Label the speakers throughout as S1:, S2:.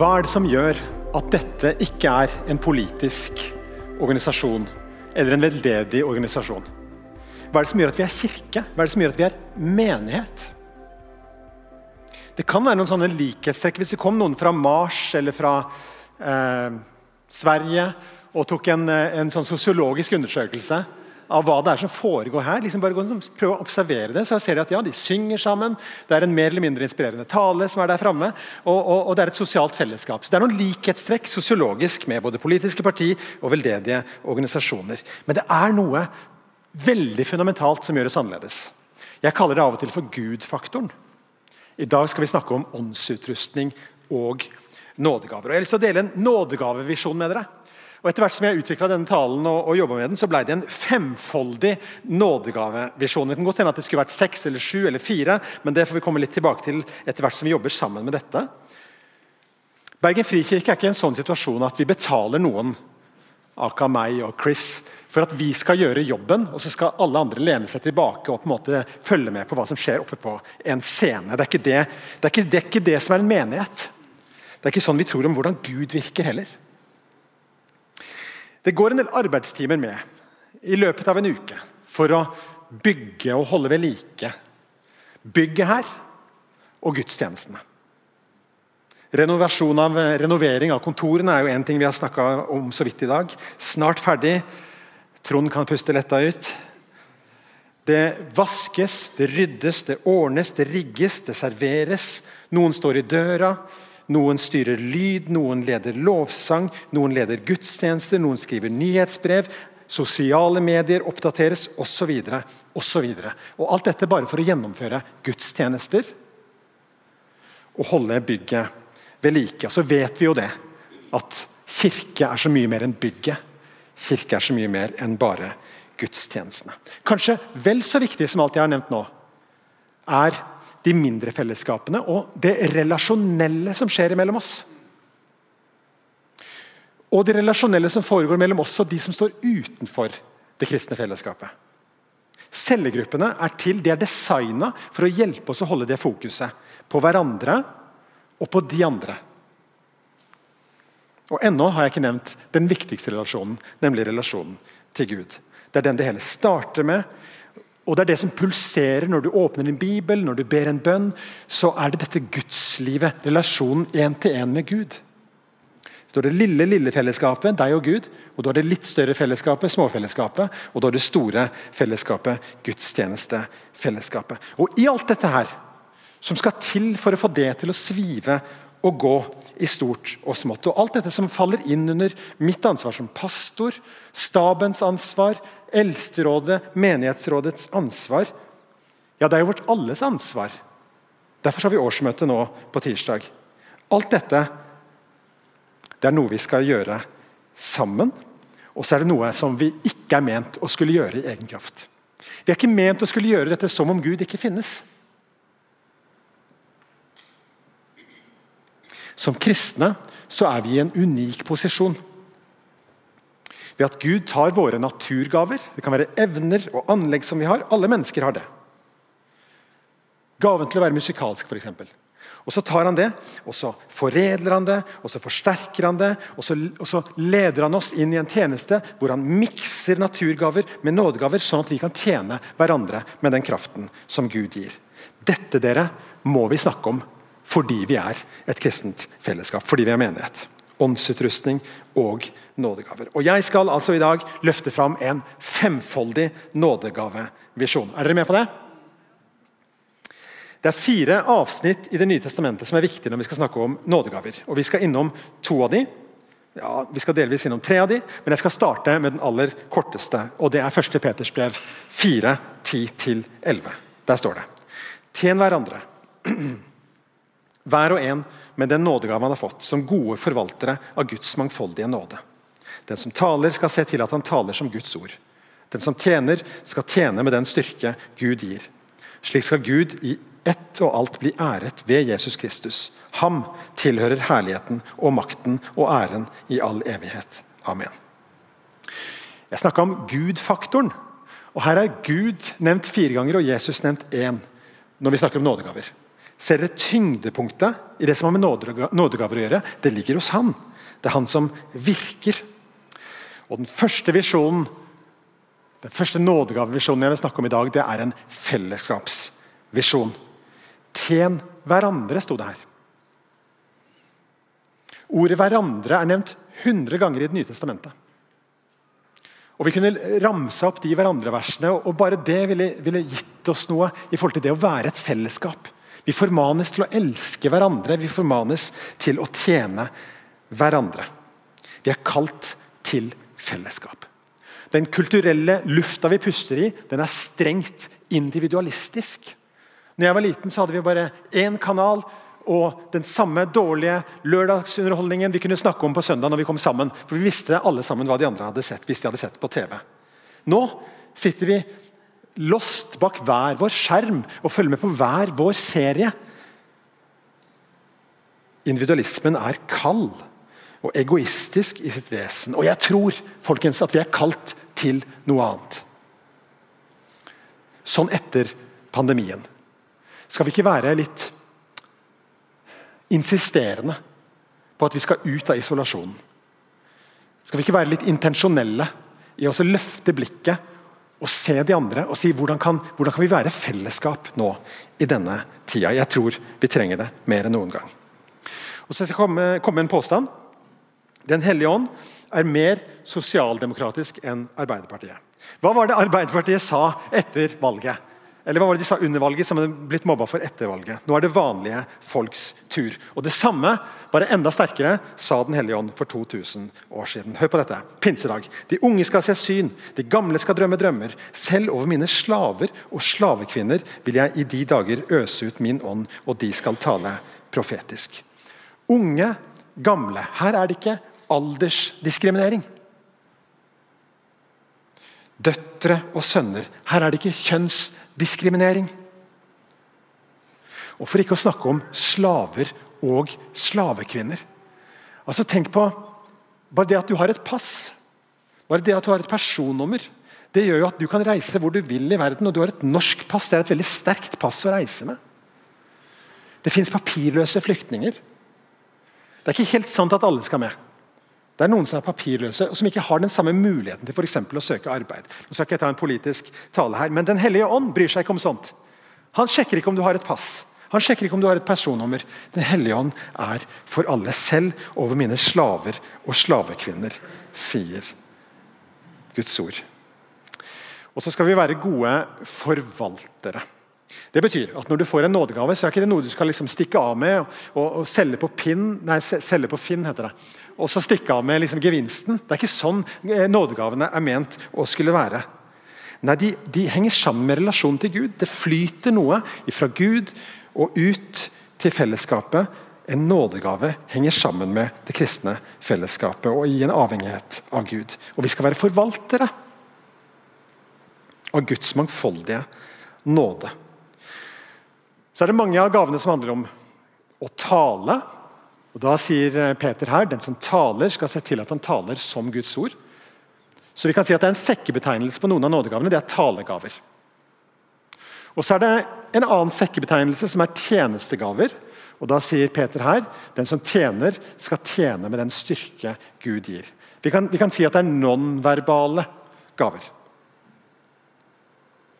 S1: Hva er det som gjør at dette ikke er en politisk organisasjon eller en veldedig organisasjon? Hva er det som gjør at vi er kirke? Hva er det som gjør at vi er menighet? Det kan være noen sånne likhetstrekk. Hvis det kom noen fra Mars eller fra eh, Sverige og tok en, eh, en sånn sosiologisk undersøkelse av hva det er som foregår her. Liksom bare prøve å observere det, så ser de at ja, de synger sammen. Det er en mer eller mindre inspirerende tale som er der framme. Og, og, og, det er et sosialt fellesskap. Så Det er noen likhetstrekk sosiologisk med både politiske parti og veldedige organisasjoner. Men det er noe veldig fundamentalt som gjør oss annerledes. Jeg kaller det av og til for Gud-faktoren. I dag skal vi snakke om åndsutrustning og nådegaver. Og jeg har lyst til å dele en nådegavevisjon med dere. Og Etter hvert som jeg utvikla denne talen og, og med den, så ble det en femfoldig nådegavevisjon. Det kan godt hende at det skulle vært seks eller sju eller fire, men det får vi komme litt tilbake til etter hvert som vi jobber sammen med dette. Bergen frikirke er ikke en sånn situasjon at vi betaler noen, aka meg og Chris, for at vi skal gjøre jobben, og så skal alle andre lene seg tilbake og på en måte følge med på hva som skjer oppe på en scene. Det er ikke det, det, er ikke, det, er ikke det som er en menighet. Det er ikke sånn vi tror om hvordan Gud virker heller. Det går en del arbeidstimer med i løpet av en uke for å bygge og holde ved like bygget her og gudstjenestene. Av, renovering av kontorene er jo en ting vi har snakka om så vidt i dag. Snart ferdig. Trond kan puste letta ut. Det vaskes, det ryddes, det ordnes, det rigges, det serveres. Noen står i døra, noen styrer lyd, noen leder lovsang, noen leder gudstjenester, noen skriver nyhetsbrev. Sosiale medier oppdateres osv. osv. Alt dette bare for å gjennomføre gudstjenester og holde bygget ved like. Så vet vi jo det, at kirke er så mye mer enn bygget. Kirke er så mye mer enn bare gudstjenestene. Kanskje vel så viktig som alt jeg har nevnt nå, er de mindre fellesskapene og det relasjonelle som skjer mellom oss. Og det relasjonelle som foregår mellom oss og de som står utenfor det kristne fellesskapet. Cellegruppene er til, de er designa for å hjelpe oss å holde det fokuset på hverandre og på de andre. Og Ennå har jeg ikke nevnt den viktigste relasjonen, nemlig relasjonen til Gud. Det er den det hele starter med, og Det er det som pulserer når du åpner din bibel, når du ber en bønn. Så er det dette gudslivet, relasjonen én-til-én med Gud. Du har det lille lille fellesskapet, deg og Gud. Og du har det litt større fellesskapet, småfellesskapet. Og du har det store fellesskapet, gudstjenestefellesskapet. Og I alt dette her, som skal til for å få det til å svive og gå i stort og smått. Og Alt dette som faller inn under mitt ansvar som pastor, stabens ansvar, Eldsterådet, menighetsrådets ansvar, ja, det er jo vårt alles ansvar. Derfor har vi årsmøte nå på tirsdag. Alt dette det er noe vi skal gjøre sammen. Og så er det noe som vi ikke er ment å skulle gjøre i egen kraft. Vi er ikke ment å skulle gjøre dette som om Gud ikke finnes. Som kristne så er vi i en unik posisjon ved at Gud tar våre naturgaver, det kan være evner og anlegg som vi har. Alle mennesker har det. Gaven til å være musikalsk, f.eks. Og Så tar han det, og så foredler han det, og så forsterker han det. Og så, og så leder han oss inn i en tjeneste hvor han mikser naturgaver med nådegaver, sånn at vi kan tjene hverandre med den kraften som Gud gir. Dette dere, må vi snakke om fordi vi er et kristent fellesskap, fordi vi er menighet åndsutrustning og nådegaver. Og Jeg skal altså i dag løfte fram en femfoldig nådegavevisjon. Er dere med på det? Det er fire avsnitt i Det nye testamentet som er viktige når vi skal snakke om nådegaver. Og Vi skal innom to av de. Ja, Vi skal delvis innom tre av de, men jeg skal starte med den aller korteste. og Det er 1. Peters brev 4, 10-11. Der står det Tjen hverandre, hver og en med den nådegave han har fått, som gode forvaltere av Guds mangfoldige nåde. Den som taler, skal se til at han taler som Guds ord. Den som tjener, skal tjene med den styrke Gud gir. Slik skal Gud i ett og alt bli æret ved Jesus Kristus. Ham tilhører herligheten og makten og æren i all evighet. Amen. Jeg snakka om Gud-faktoren. og Her er Gud nevnt fire ganger og Jesus nevnt én når vi snakker om nådegaver. Dere tyngdepunktet i det som har med nådegaver å gjøre? Det ligger hos han. Det er han som virker. Og Den første visjonen, den første nådegavevisjonen jeg vil snakke om i dag, det er en fellesskapsvisjon. Tjen hverandre, sto det her. Ordet 'hverandre' er nevnt 100 ganger i Det nye testamentet. Og Vi kunne ramse opp de hverandre-versene, og bare det ville, ville, gitt oss noe i forhold til det å være et fellesskap. Vi formanes til å elske hverandre, vi formanes til å tjene hverandre. Vi er kalt til fellesskap. Den kulturelle lufta vi puster i, den er strengt individualistisk. Når jeg var liten, så hadde vi bare én kanal og den samme dårlige lørdagsunderholdningen vi kunne snakke om på søndag når vi kom sammen. For Vi visste alle sammen hva de andre hadde sett hvis de hadde sett på TV. Nå sitter vi lost bak hver vår skjerm og følger med på hver vår serie. Individualismen er kald og egoistisk i sitt vesen. Og jeg tror folkens, at vi er kalt til noe annet. Sånn etter pandemien. Skal vi ikke være litt insisterende på at vi skal ut av isolasjonen? Skal vi ikke være litt intensjonelle i å løfte blikket og se de andre og si hvordan kan, hvordan kan vi være fellesskap nå i denne tida? Jeg tror vi trenger det mer enn noen gang. Og så skal jeg komme, komme en påstand. Den hellige ånd er mer sosialdemokratisk enn Arbeiderpartiet. Hva var det Arbeiderpartiet sa etter valget? Eller hva var det de sa under valget, som hadde blitt mobba for etter valget? Nå er det vanlige folks tur. Og Det samme, bare enda sterkere, sa Den hellige ånd for 2000 år siden. Hør på dette. Pinsedag. De unge skal se syn, de gamle skal drømme drømmer. Selv over mine slaver og slavekvinner vil jeg i de dager øse ut min ånd, og de skal tale profetisk. Unge, gamle. Her er det ikke aldersdiskriminering. Døtre og sønner. Her er det ikke kjønnsdiskriminering. Og For ikke å snakke om slaver og slavekvinner. Altså Tenk på bare det at du har et pass, bare det at du har et personnummer. Det gjør jo at du kan reise hvor du vil i verden, og du har et norsk pass. Det er et veldig sterkt pass å reise med. Det fins papirløse flyktninger. Det er ikke helt sant at alle skal med. Det er noen som er papirløse og som ikke har den samme muligheten til for å søke arbeid. Nå skal ikke jeg ta en politisk tale her, Men Den hellige ånd bryr seg ikke om sånt. Han sjekker ikke om du har et pass. Han sjekker ikke om du har et personnummer. Den hellige ånd er for alle, selv over mine slaver og slavekvinner, sier Guds ord. Og så skal vi være gode forvaltere. Det betyr at Når du får en nådegave, så er ikke det noe du skal liksom stikke av med og, og selge, på pin, nei, selge på Finn. heter det. Og så stikke av med liksom gevinsten. Det er ikke sånn eh, nådegavene er ment å skulle være. Nei, de, de henger sammen med relasjonen til Gud. Det flyter noe fra Gud og ut til fellesskapet. En nådegave henger sammen med det kristne fellesskapet og i en avhengighet av Gud. Og Vi skal være forvaltere av Guds mangfoldige nåde. Så er det mange av gavene som handler om å tale. Og Da sier eh, Peter her den som taler, skal se til at han taler som Guds ord. Så vi kan si at det er en sekkebetegnelse på noen av nådegavene. Det er talegaver. Og så er det en annen sekkebetegnelse som er tjenestegaver. Og Da sier Peter her den som tjener, skal tjene med den styrke Gud gir. Vi kan, vi kan si at det er nonverbale gaver.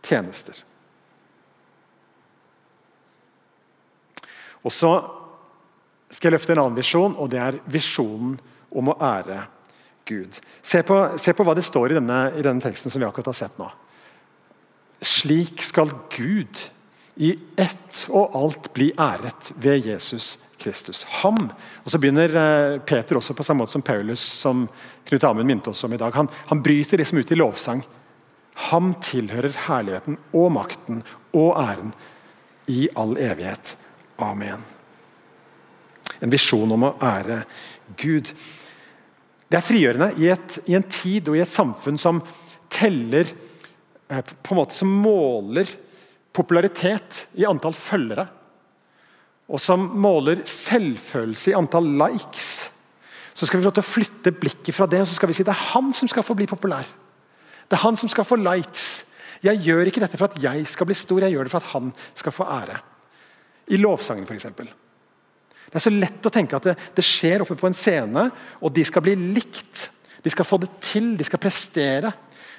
S1: Tjenester. Og så skal jeg løfte en annen visjon, og det er visjonen om å ære Gud. Se på, se på hva det står i denne, i denne, teksten som vi akkurat har sett nå. Slik skal Gud i ett og alt bli æret ved Jesus Kristus. Ham. Og Så begynner eh, Peter også på samme måte som Paulus, som Knut Amund minte oss om i dag. Han, han bryter liksom ut i lovsang. Ham tilhører herligheten og makten og æren i all evighet. Amen. En visjon om å ære Gud. Det er frigjørende i, et, i, en tid og i et samfunn som teller eh, på en måte Som måler popularitet i antall følgere. Og som måler selvfølelse i antall likes. Så skal vi få til å flytte blikket fra det og så skal vi si det er han som skal få bli populær. Det er han som skal få likes. Jeg gjør ikke dette for at jeg skal bli stor, jeg gjør det for at han skal få ære. I lovsangen, f.eks. Det er så lett å tenke at det, det, skjer oppe på en scene, og de skal bli likt. De skal få det til, de skal prestere.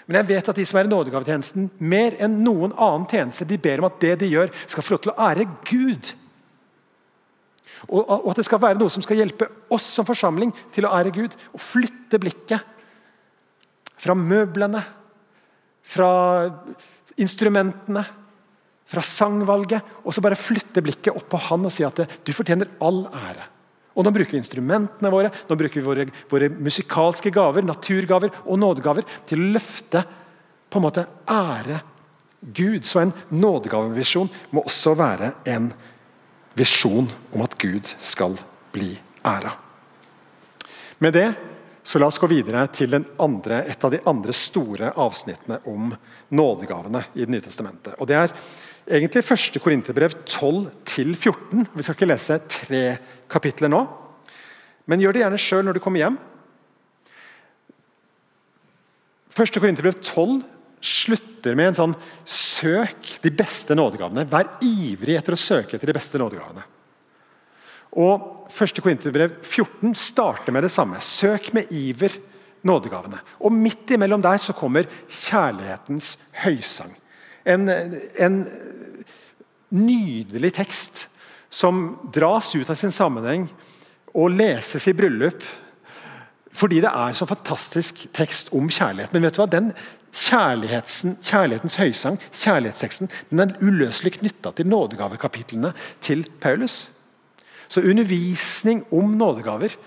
S1: Men jeg vet at de som er i nådegavetjenesten, mer enn noen annen tjeneste, de ber om at det de gjør, skal få lov til å ære Gud. Og, og at det skal være noe som skal hjelpe oss som forsamling til å ære Gud. Og flytte blikket fra møblene, fra instrumentene, fra sangvalget, og så bare flytte blikket opp på han og si at du fortjener all ære. Og Nå bruker vi instrumentene våre, nå bruker vi våre, våre musikalske gaver, naturgaver og nådegaver til å løfte på en måte ære Gud. Så en nådegavevisjon må også være en visjon om at Gud skal bli æra. Med det så la oss gå videre til andre, et av de andre store avsnittene om nådegavene i Det nye testamentet. Og Det er egentlig 1. Korinterbrev 12-14. Vi skal ikke lese tre kapitler nå, men gjør det gjerne sjøl når du kommer hjem. 1. Korinterbrev 12 slutter med en sånn søk de beste nådegavene. Vær ivrig etter å søke etter de beste nådegavene. Og 1. Korinterbrev 14 starter med det samme. Søk med iver nådegavene. Og Midt imellom der så kommer kjærlighetens høysang. En, en nydelig tekst som dras ut av sin sammenheng og leses i bryllup. Fordi det er så fantastisk tekst om kjærlighet. Men vet du hva? Den kjærlighetens høysang, kjærlighetsteksten, den er uløselig knytta til nådegavekapitlene til Paulus. Så undervisning om nådegaver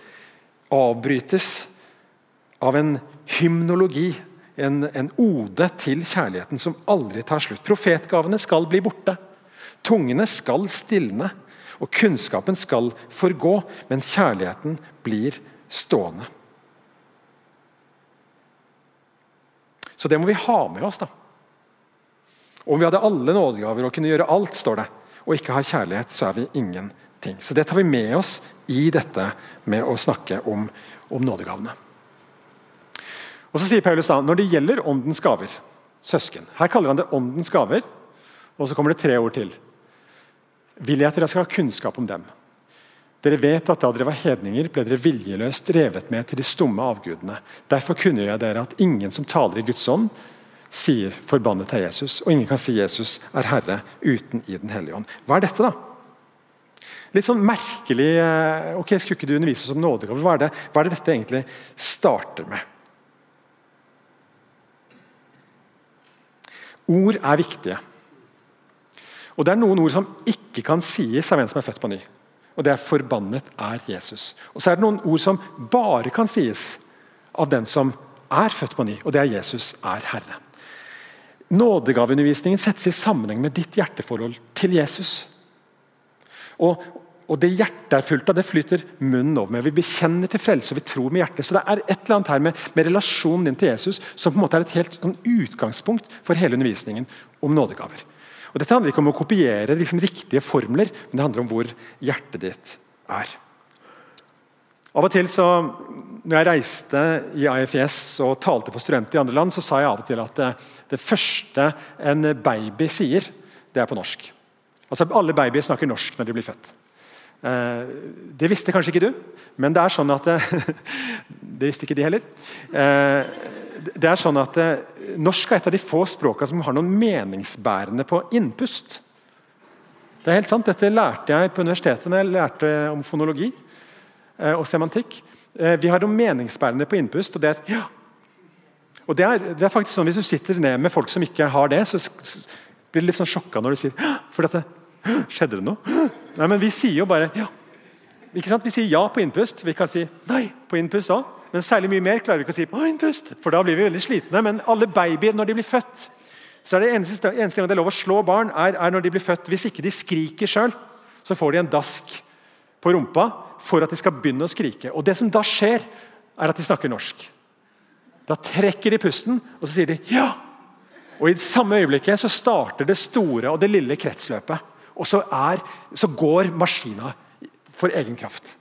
S1: avbrytes av en hymnologi, en, en, ode til kjærligheten som aldri tar slutt. Profetgavene skal bli borte. Tungene skal stilne. Og kunnskapen skal forgå, men kjærligheten blir stående. Så det må vi ha med oss. da. Om vi hadde alle nådegaver og kunne gjøre alt, står det, og ikke har kjærlighet, så er vi ingenting. Så Det tar vi med oss i dette med å snakke om, om nådegavene. Og så sier Paulus da, Når det gjelder åndens gaver, søsken Her kaller han det åndens gaver, og så kommer det tre ord til. Vil jeg at dere skal ha kunnskap om dem. Dere vet at da dere var hedninger, ble dere viljeløst drevet med til de stumme avgudene. Derfor kunne jeg dere at ingen som taler i Guds ånd, sier 'forbannet er Jesus', og ingen kan si 'Jesus er Herre' uten i Den hellige ånd. Hva er dette, da? Litt sånn merkelig eh, ok, Skulle ikke du undervise oss om nådegaver? Hva, hva er det dette egentlig starter med? Ord er viktige. Og Det er noen ord som ikke kan sies av en som er født på ny. Og det er 'forbannet er Jesus'. Og så er det noen ord som bare kan sies av den som er født på ny, og det er 'Jesus er Herre'. Nådegaveundervisningen settes i sammenheng med ditt hjerteforhold til Jesus. Og, og det hjertet er fullt av, det flyter munnen over med. Vi bekjenner til frelse og vi tror med hjertet. Så det er et eller annet her med, med relasjonen din til Jesus som på en måte er et helt sånn, utgangspunkt for hele undervisningen om nådegaver. Og Dette handler ikke om å kopiere liksom, riktige formler, men det handler om hvor hjertet ditt er. Av og til så, når jeg reiste i IFS og talte for studenter i andre land, så sa jeg av og til at det, det første en baby sier, det er på norsk. Altså Alle babyer snakker norsk når de blir født. Eh, det visste kanskje ikke du, men det er sånn at Det visste ikke de heller. Eh, det er sånn at eh, Norsk er et av de få språkene som har noen meningsbærende på innpust. Det er helt sant, Dette lærte jeg på universitetet når jeg lærte om fonologi og semantikk. Vi har noen meningsbærende på innpust, og det er ja. Og det er, det er, faktisk sånn Hvis du sitter ned med folk som ikke har det, så blir du litt sånn sjokka når du sier for dette, Skjedde det noe? Nei, men Vi sier jo bare ja. Ikke sant? Vi sier ja på innpust. Vi kan si nei på innpust òg. Men særlig mye mer klarer vi ikke å si på innpust, for da blir vi veldig slitne. Men alle babyer, når de blir født, så er det eneste, eneste gang det er lov å slå barn, er, er når de blir født. Hvis ikke de skriker sjøl, så får de en dask på rumpa for at de skal begynne å skrike. Og Det som da skjer, er at de snakker norsk. Da trekker de pusten, og så sier de ja. Og I samme øyeblikket så starter det store og det lille kretsløpet. Og så, er, så går maskina for egen kraft.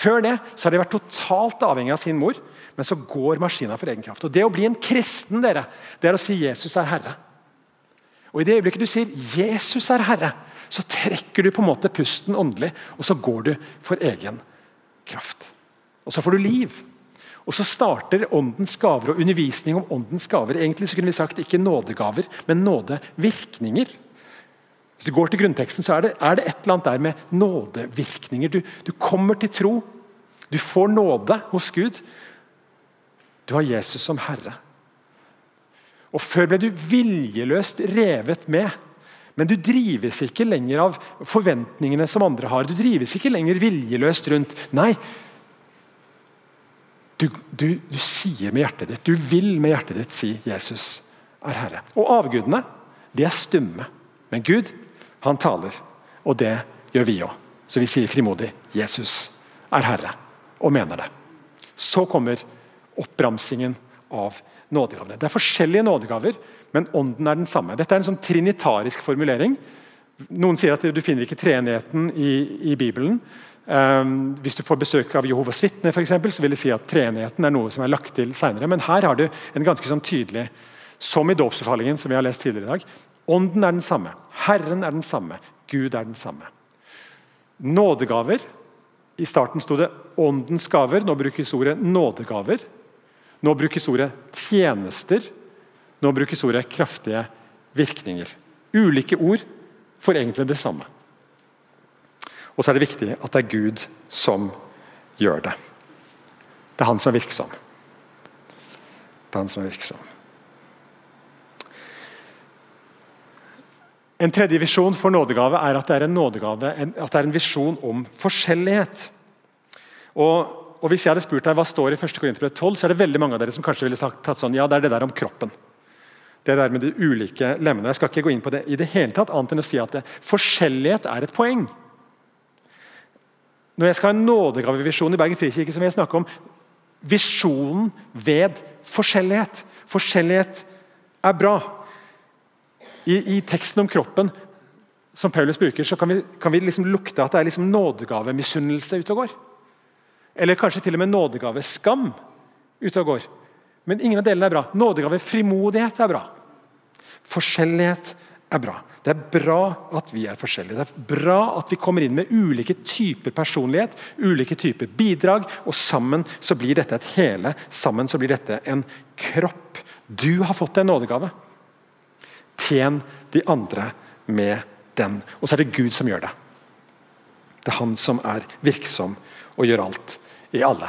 S1: Før det så har de vært totalt avhengig av sin mor, men så går maskina for egen kraft. Og Det å bli en kristen dere, det er å si Jesus er Herre. Og I det øyeblikket du sier 'Jesus er Herre', så trekker du på en måte pusten åndelig, og så går du for egen kraft. Og så får du liv. Og så starter åndens gaver og undervisning om åndens gaver. Egentlig så kunne vi sagt ikke nådegaver, men nådevirkninger. Hvis du går til grunnteksten, så er det, er det et eller annet der med nådevirkninger. Du, du kommer til tro. Du får nåde hos Gud. Du har Jesus som Herre. Og Før ble du viljeløst revet med. Men du drives ikke lenger av forventningene som andre har. Du drives ikke lenger viljeløst rundt. Nei, du, du, du, sier med hjertet ditt, du vil med hjertet ditt si 'Jesus er Herre'. Og avgudene de er stumme. Men Gud, han taler. Og det gjør vi òg. Så vi sier frimodig 'Jesus er Herre', og mener det. Så kommer oppramsingen av nådegavene. Det er forskjellige nådegaver, men ånden er den samme. Dette er en sånn trinitarisk formulering. Noen sier at du finner ikke treenigheten i, i Bibelen. Um, hvis du får besøk av Jehovas vitner, for eksempel, så vil det si at treenigheten er noe som er lagt til senere. Men her har du en ganske sånn tydelig, som i dåpsbefalingen, som vi har lest tidligere i dag. Ånden er den samme. Herren er den samme. Gud er den samme. Nådegaver. I starten sto det 'åndens gaver'. Nå brukes ordet 'nådegaver'. Nå brukes ordet 'tjenester'. Nå brukes ordet 'kraftige virkninger'. Ulike ord for egentlig det samme. Og så er det viktig at det er Gud som gjør det. Det er han som er virksom. Det er han som er virksom. En tredje visjon for nådegave er at det er en nådegave, at det er en visjon om forskjellighet. Og og Hvis jeg hadde spurt deg hva står i 1. Korinterbrev 12, så er det veldig mange av dere som kanskje ville sagt, tatt sånn, ja, det er det der om kroppen. Det der med de ulike lemmene. Jeg skal ikke gå inn på det i det hele tatt, annet enn å si at det, forskjellighet er et poeng. Når jeg skal ha en nådegavevisjon i Bergen frikirke, så vil jeg snakke om visjonen ved forskjellighet. Forskjellighet er bra. I, i teksten om kroppen som Paulus bruker, så kan vi, kan vi liksom lukte at det er liksom nådegavemisunnelse ute og går. Eller kanskje til og med nådegaveskam ute og går. Men ingen av delene er bra. Nådegavefrimodighet er bra. Forskjellighet er bra. Det er bra at vi er forskjellige. Det er bra at vi kommer inn med ulike typer personlighet, ulike typer bidrag, og sammen så blir dette et hele. Sammen så blir dette en kropp. Du har fått en nådegave. Tjen de andre med den. Og så er det Gud som gjør det. Det er han som er virksom og gjør alt i alle.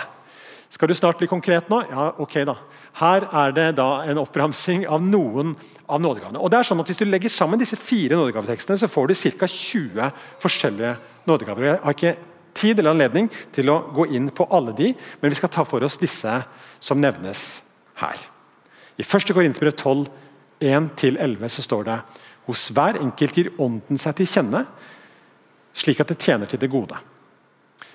S1: Skal du snart bli konkret nå? Ja, ok da. Her er det da en oppramsing av noen av nådegavene. Og det er sånn at Hvis du legger sammen disse fire nådegavetekstene, så får du ca. 20 forskjellige nådegaver. Jeg har ikke tid eller anledning til å gå inn på alle de, men vi skal ta for oss disse som nevnes her. I 1. Korinterbrev 12, 1-11 så står det hos hver enkelt gir ånden seg til kjenne, slik at det tjener til det gode.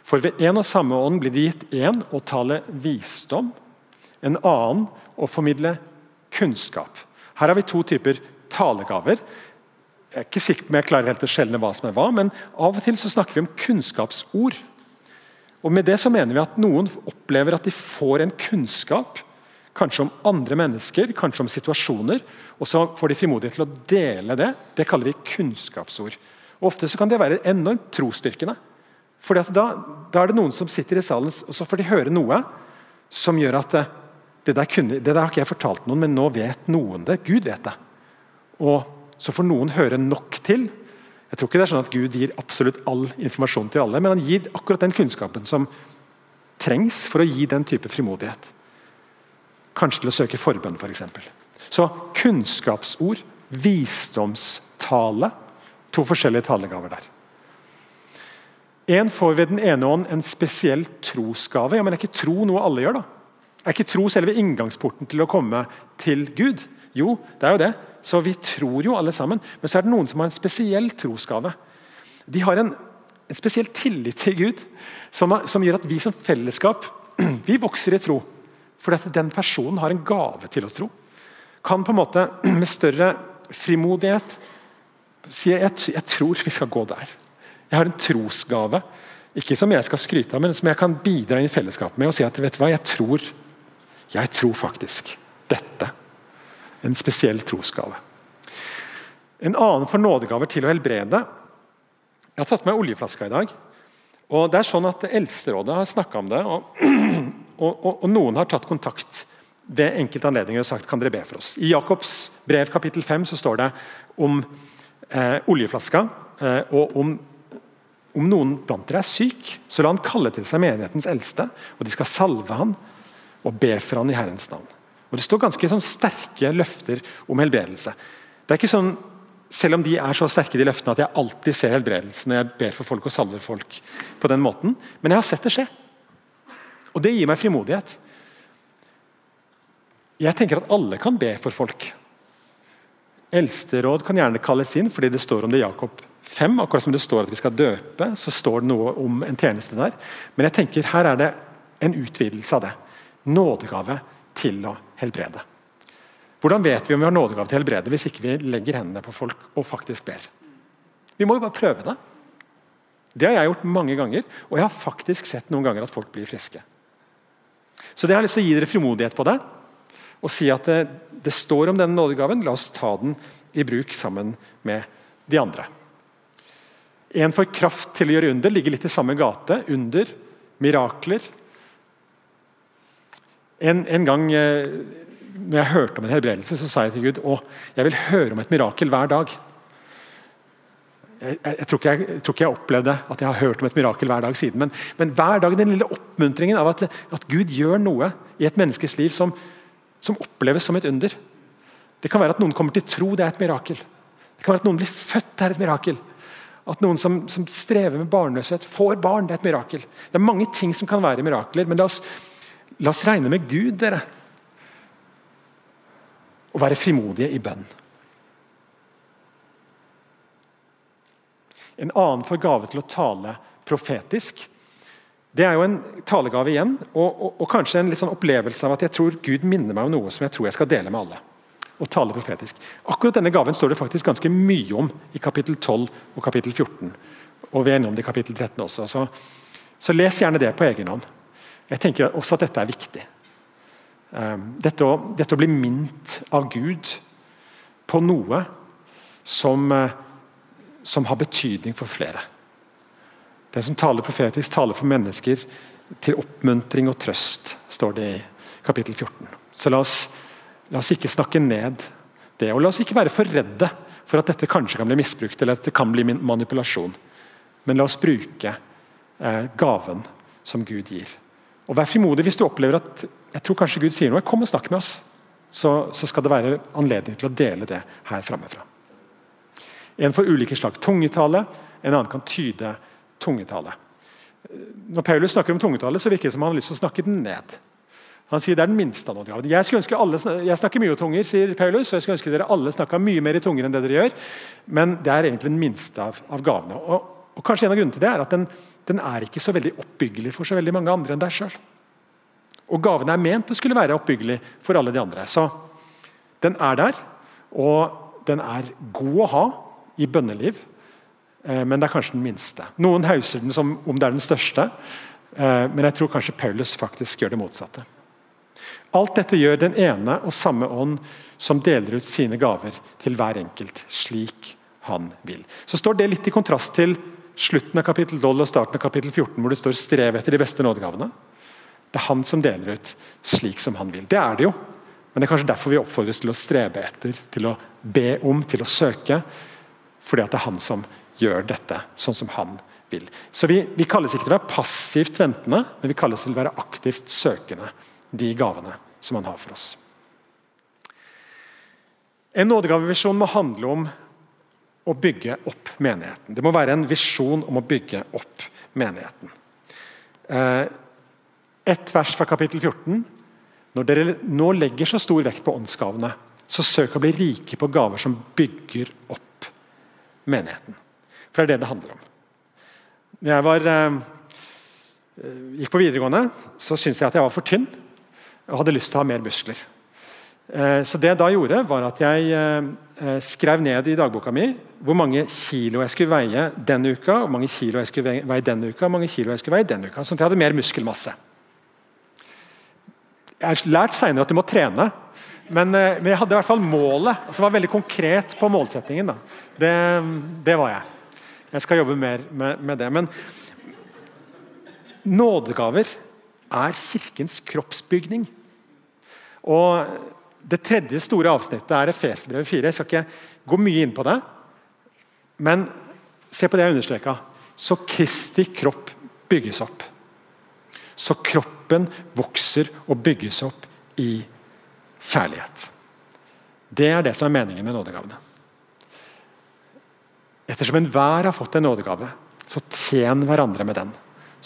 S1: For ved en og samme ånd blir det gitt én å tale visdom, en annen å formidle kunnskap. Her har vi to typer talegaver. Jeg er ikke sikker på om jeg klarer helt å skjelne hva som er hva, men av og til så snakker vi om kunnskapsord. Og Med det så mener vi at noen opplever at de får en kunnskap, kanskje om andre mennesker, kanskje om situasjoner, og så får de frimodighet til å dele det. Det kaller vi kunnskapsord. Og Ofte så kan det være enormt trosstyrkende. Fordi da, da, er det noen som sitter i salen og så får de høre noe som gjør at eh, det der, kunne, det der har ikke jeg fortalt noen, men nå vet noen det. Gud vet det. Og Så får noen høre nok til. Jeg tror ikke det er sånn at Gud gir absolutt all informasjon til alle, men han gir akkurat den kunnskapen som trengs for å gi den type frimodighet. Kanskje til å søke forbønn, f.eks. For så kunnskapsord, visdomstale To forskjellige talegaver der. En får ved den ene ånd en spesiell trosgave. Ja, men Er ikke tro noe alle gjør? da? Er ikke tro selve inngangsporten til å komme til Gud? Jo, det er jo det. Så vi tror jo alle sammen. Men så er det noen som har en spesiell trosgave. De har en, en spesiell tillit til Gud som, som, gjør at vi som fellesskap vi vokser i tro. Fordi at den personen har en gave til å tro. Kan på en måte med større frimodighet si jeg, jeg tror vi skal gå der. Jeg har en trosgave. Ikke som jeg skal skryte av, men som jeg kan bidra i fellesskap med. og si at vet du hva, jeg tror, jeg tror faktisk dette. En spesiell trosgave. En annen for nådegaver til å helbrede. Jeg har tatt med oljeflaska i dag. og det er sånn at Eldsterådet har snakka om det, og, og, og, og, noen har tatt kontakt ved enkelte anledninger og sagt kan dere be for oss. I Jakobs brev kapittel 5 så står det om eh, oljeflaska eh, og om om noen blant dere er syk, så la han kalle til seg menighetens eldste, og de skal salve han og be for han i Herrens navn. Og Det står ganske sånn sterke løfter om helbredelse. Det er ikke sånn, Selv om de er så sterke de løftene at jeg alltid ser helbredelsen når jeg ber for folk og salver folk på den måten, men jeg har sett det skje. Og det gir meg frimodighet. Jeg tenker at alle kan be for folk. Eldsteråd kan gjerne kalles inn fordi det står om det i Jakob 5. Akkurat som det står at vi skal døpe, så står det noe om en tjeneste der. Men jeg tenker her er det en utvidelse av det. Nådegave til å helbrede. Hvordan vet vi om vi har nådegave til å helbrede hvis ikke vi legger hendene på folk og faktisk ber? Vi må jo bare prøve det. Det har jeg gjort mange ganger, og jeg har faktisk sett noen ganger at folk blir friske. Så det har jeg lyst til å gi dere frimodighet på det, og si at det, det står om denne nådegaven. La oss ta den i bruk sammen med de andre. En får kraft til å gjøre under, ligger litt i samme gate. Under, mirakler. En, en gang eh, når jeg hørte om en helbredelse, så sa jeg til Gud å, jeg vil høre om et mirakel hver dag. Jeg, jeg, tror jeg, jeg, tror ikke jeg, opplevde at jeg har hørt om et mirakel hver dag siden, men, men hver dag den lille oppmuntringen av at, at, Gud gjør noe i et menneskes liv som, som oppleves som et under. Det kan være at noen kommer til tro, det er et mirakel. Det kan være at noen blir født, det er et mirakel. At noen som, som, strever med barnløshet, får barn. Det er et mirakel. Det er mange ting som kan være mirakler, men la oss, la oss regne med Gud, dere. Og være frimodige i bønn. En annen får gave til å tale profetisk. Det er jo en talegave igjen, og, og, og kanskje en sånn opplevelse av at jeg tror Gud minner meg om noe som jeg tror jeg skal dele med alle og tale profetisk. Akkurat denne gaven står det faktisk ganske mye om i kapittel 12 og kapittel 14. Og vi er innom det i kapittel 13 også. Så, så, les gjerne det på egen hånd. Jeg tenker også at dette er viktig. Um, dette, å, dette, å, bli minnet av Gud på noe som, uh, som har betydning for flere. Den som taler profetisk, taler for mennesker til oppmuntring og trøst, står det i kapittel 14. Så la oss La oss ikke snakke ned det. Og la oss ikke være for redde for at dette kanskje kan bli misbrukt eller at det kan bli manipulasjon. Men la oss bruke eh, gaven som Gud gir. Og Vær frimodig hvis du opplever at jeg tror kanskje Gud sier noe. Kom og snakk med oss. Så, så skal det være anledning til å dele det her frammefra. En får ulike slag tungetale, en annen kan tyde tungetale. Når Paulus snakker om tungetale, så virker det som han har lyst til å snakke den ned. Han sier det er den minste av nådegavene. Jeg, jeg snakker mye om tunger, sier Paulus, og jeg skulle ønske dere alle snakka mye mer i tunger enn det dere gjør. Men det er egentlig den minste av, av gavene. Og, og, kanskje En av grunnene til det er at den, den, er ikke så veldig oppbyggelig for så veldig mange andre enn deg sjøl. Og gavene er ment å skulle være oppbyggelig for alle de andre. Så den er der, og den er god å ha i bønneliv, eh, men det er kanskje den minste. Noen hauser den som om det er den største, eh, men jeg tror kanskje Paulus faktisk gjør det motsatte. Alt dette gjør den ene og samme ånd som deler ut sine gaver til hver enkelt slik han vil. Så står det litt i kontrast til slutten av kapittel 12 og starten av kapittel 14, hvor det står 'strev etter de beste nådegavene'. Det er han som deler ut slik som han vil. Det er det jo. Men det er kanskje derfor vi oppfordres til å strebe etter, til å be om, til å søke. Fordi det er han som gjør dette sånn som han vil. Så vi, vi kalles ikke til å være passivt ventende, men vi kalles til å være aktivt søkende de gavene som han har for oss. En nådegavevisjon må handle om å bygge opp menigheten. Det må være en visjon om å bygge opp menigheten. Et ett vers fra kapittel 14. Når dere nå legger så stor vekt på åndsgavene, så søk å bli rike på gaver som bygger opp menigheten. For det er det det handler om. Når jeg var, eh, gikk på videregående, så syntes jeg at jeg var for tynn og hadde lyst til å ha mer muskler. Eh, så det jeg da gjorde, var at jeg eh, skrev ned i dagboka mi hvor mange kilo jeg skulle veie denne uka, hvor mange kilo jeg skulle veie denne uka, hvor mange kilo jeg skulle veie denne uka, sånn at jeg hadde mer muskelmasse. Jeg har lært senere at du må trene Men, eh, men, jeg hadde i hvert fall målet. altså var veldig konkret på målsettingen. Det, det, var jeg. Jeg skal jobbe mer med, med det. Men nådegaver er Kirkens kroppsbygning. Og Det tredje store avsnittet er Efesbrevet 4. Jeg skal ikke gå mye inn på det. Men se på det jeg understreka. Så Kristi kropp bygges opp. Så kroppen vokser og bygges opp i kjærlighet. Det er det som er meningen med nådegavene. Ettersom enhver har fått en nådegave, så tjen hverandre med den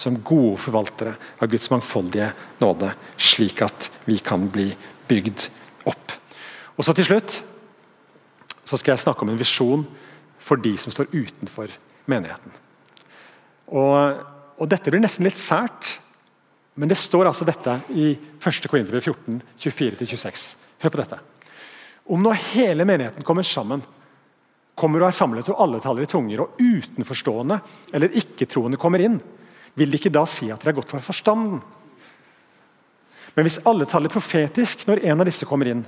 S1: som gode forvaltere av Guds mangfoldige nåde, slik at vi kan bli bygd opp. Og så Til slutt så skal jeg snakke om en visjon for de som står utenfor menigheten. Og, og Dette blir nesten litt sært, men det står altså dette i 1. Korinterbrev 14, 24-26. Hør på dette. Om nå hele menigheten kommer sammen, kommer og er samlet, og alle taler i tunger, og utenforstående eller ikke-troende kommer inn, vil de ikke da si at dere er godt for forstanden? Men hvis alle taler profetisk når en av disse kommer inn,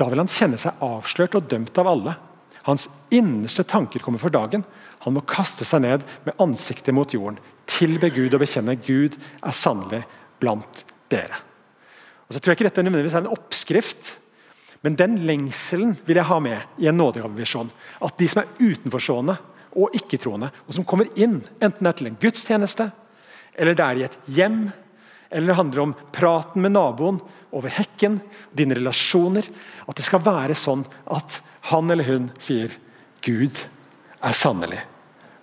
S1: da vil han kjenne seg avslørt og dømt av alle. Hans innerste tanker kommer for dagen. Han må kaste seg ned med ansiktet mot jorden, tilbe Gud og bekjenne Gud er sannelig blant dere. Og så tror jeg ikke dette nødvendigvis er en oppskrift, men den lengselen vil jeg ha med i en nådegavevisjon. At de som er utenforstående og ikke-troende, og som kommer inn, enten det er til en gudstjeneste, eller det er i et hjem, eller det handler om praten med naboen over hekken, dine relasjoner At det skal være sånn at han eller hun sier Gud er sannelig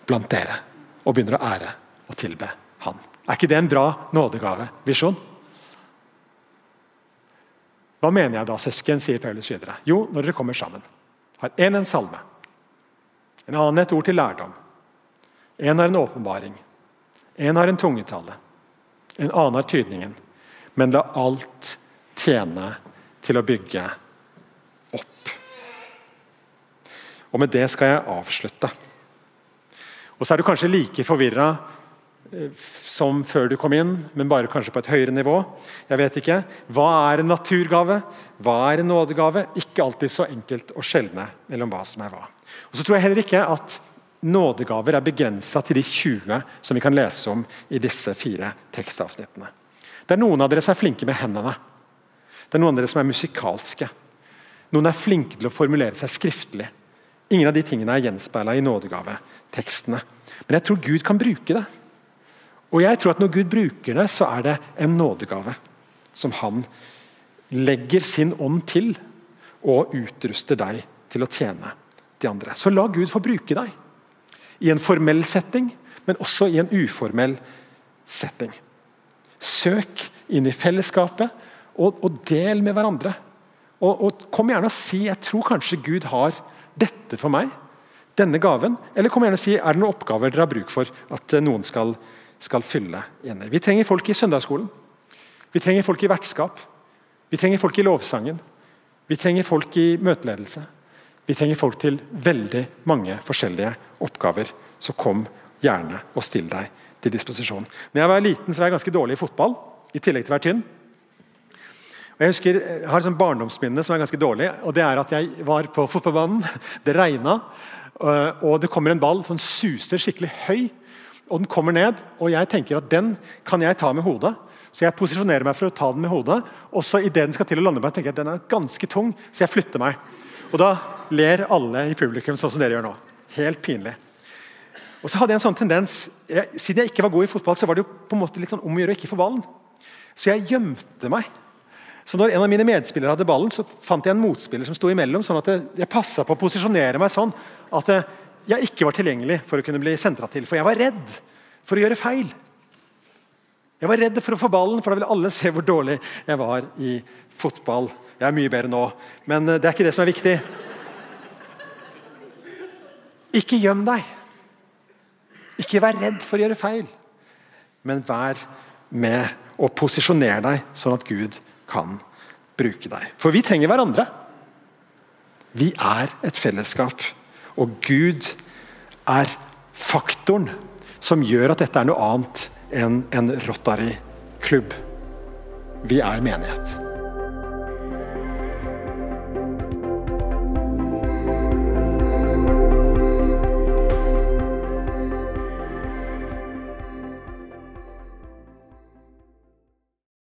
S1: blant dere, og begynner å ære og tilbe Han. Er ikke det en bra nådegavevisjon? Hva mener jeg da, søsken? sier Paulus videre. Jo, når dere kommer sammen. Har én en salme, en annen et ord til lærdom. En har en åpenbaring. En har en tungetale. En annen har tydningen. Men la alt tjene til å bygge opp. Og Med det skal jeg avslutte. Og Så er du kanskje like forvirra som før du kom inn, men bare kanskje på et høyere nivå. Jeg vet ikke. Hva er en naturgave? Hva er en nådegave? Ikke alltid så enkelt å skjelne mellom hva som er hva. Og så tror jeg heller ikke at nådegaver er begrensa til de 20 som vi kan lese om i disse fire tekstavsnittene. Det er Noen av dere som er flinke med hendene. Det er noen av dere som er musikalske. Noen er flinke til å formulere seg skriftlig. Ingen av de tingene er gjenspeila i nådegavetekstene. Men jeg tror Gud kan bruke det. Og jeg tror at Når Gud bruker det, så er det en nådegave som han legger sin ånd til og utruster deg til å tjene de andre. Så la Gud få bruke deg. I en formell setting, men også i en uformell setting. Søk inn i fellesskapet, og, og del med hverandre. Og, og, Kom gjerne og si jeg tror kanskje Gud har dette for meg. Denne gaven. Eller kom gjerne og si er det noen oppgaver dere har bruk for at eh, noen skal, skal fylle igjen. Vi trenger folk i søndagsskolen. Vi trenger folk i vertskap. Vi trenger folk i lovsangen. Vi trenger folk i møteledelse. Vi trenger folk til veldig mange forskjellige oppgaver. Så kom gjerne og still deg til disposisjon. Når jeg var liten, så var jeg ganske dårlig i fotball, i tillegg til å være tynn. Og jeg husker, jeg har et sånn barndomsminne som er ganske dårlig. og det er at Jeg var på fotballbanen, det regna, og det kommer en ball som suser skikkelig høy. Og Den kommer ned, og jeg tenker at den kan jeg ta med hodet. Så jeg posisjonerer meg for å ta den med hodet. og så Idet den skal til å lande meg, tenker jeg at den er ganske tung, så jeg flytter meg. Og da ler alle i publikum sånn som dere gjør nå. Helt pinlig. Og så hadde jeg en sånn tendens, jeg, Siden jeg ikke var god i fotball, så var det jo på en måte litt sånn om å gjøre å ikke få ballen. Så jeg gjemte meg. Så når en av mine medspillere hadde ballen, så fant jeg en motspiller som sto imellom, sånn at jeg, jeg passa på å posisjonere meg sånn at jeg ikke var tilgjengelig for å kunne bli sentra til. For jeg var redd for å gjøre feil. Jeg var redd for å få ballen, for da ville alle se hvor dårlig jeg var i fotball. Jeg er mye bedre nå, men det er ikke det som er viktig. Ikke gjem deg. Ikke vær redd for å gjøre feil, men vær med og posisjoner deg sånn at Gud kan bruke deg. For vi trenger hverandre. Vi er et fellesskap, og Gud er faktoren som gjør at dette er noe annet enn en Rotary-klubb. Vi er menighet.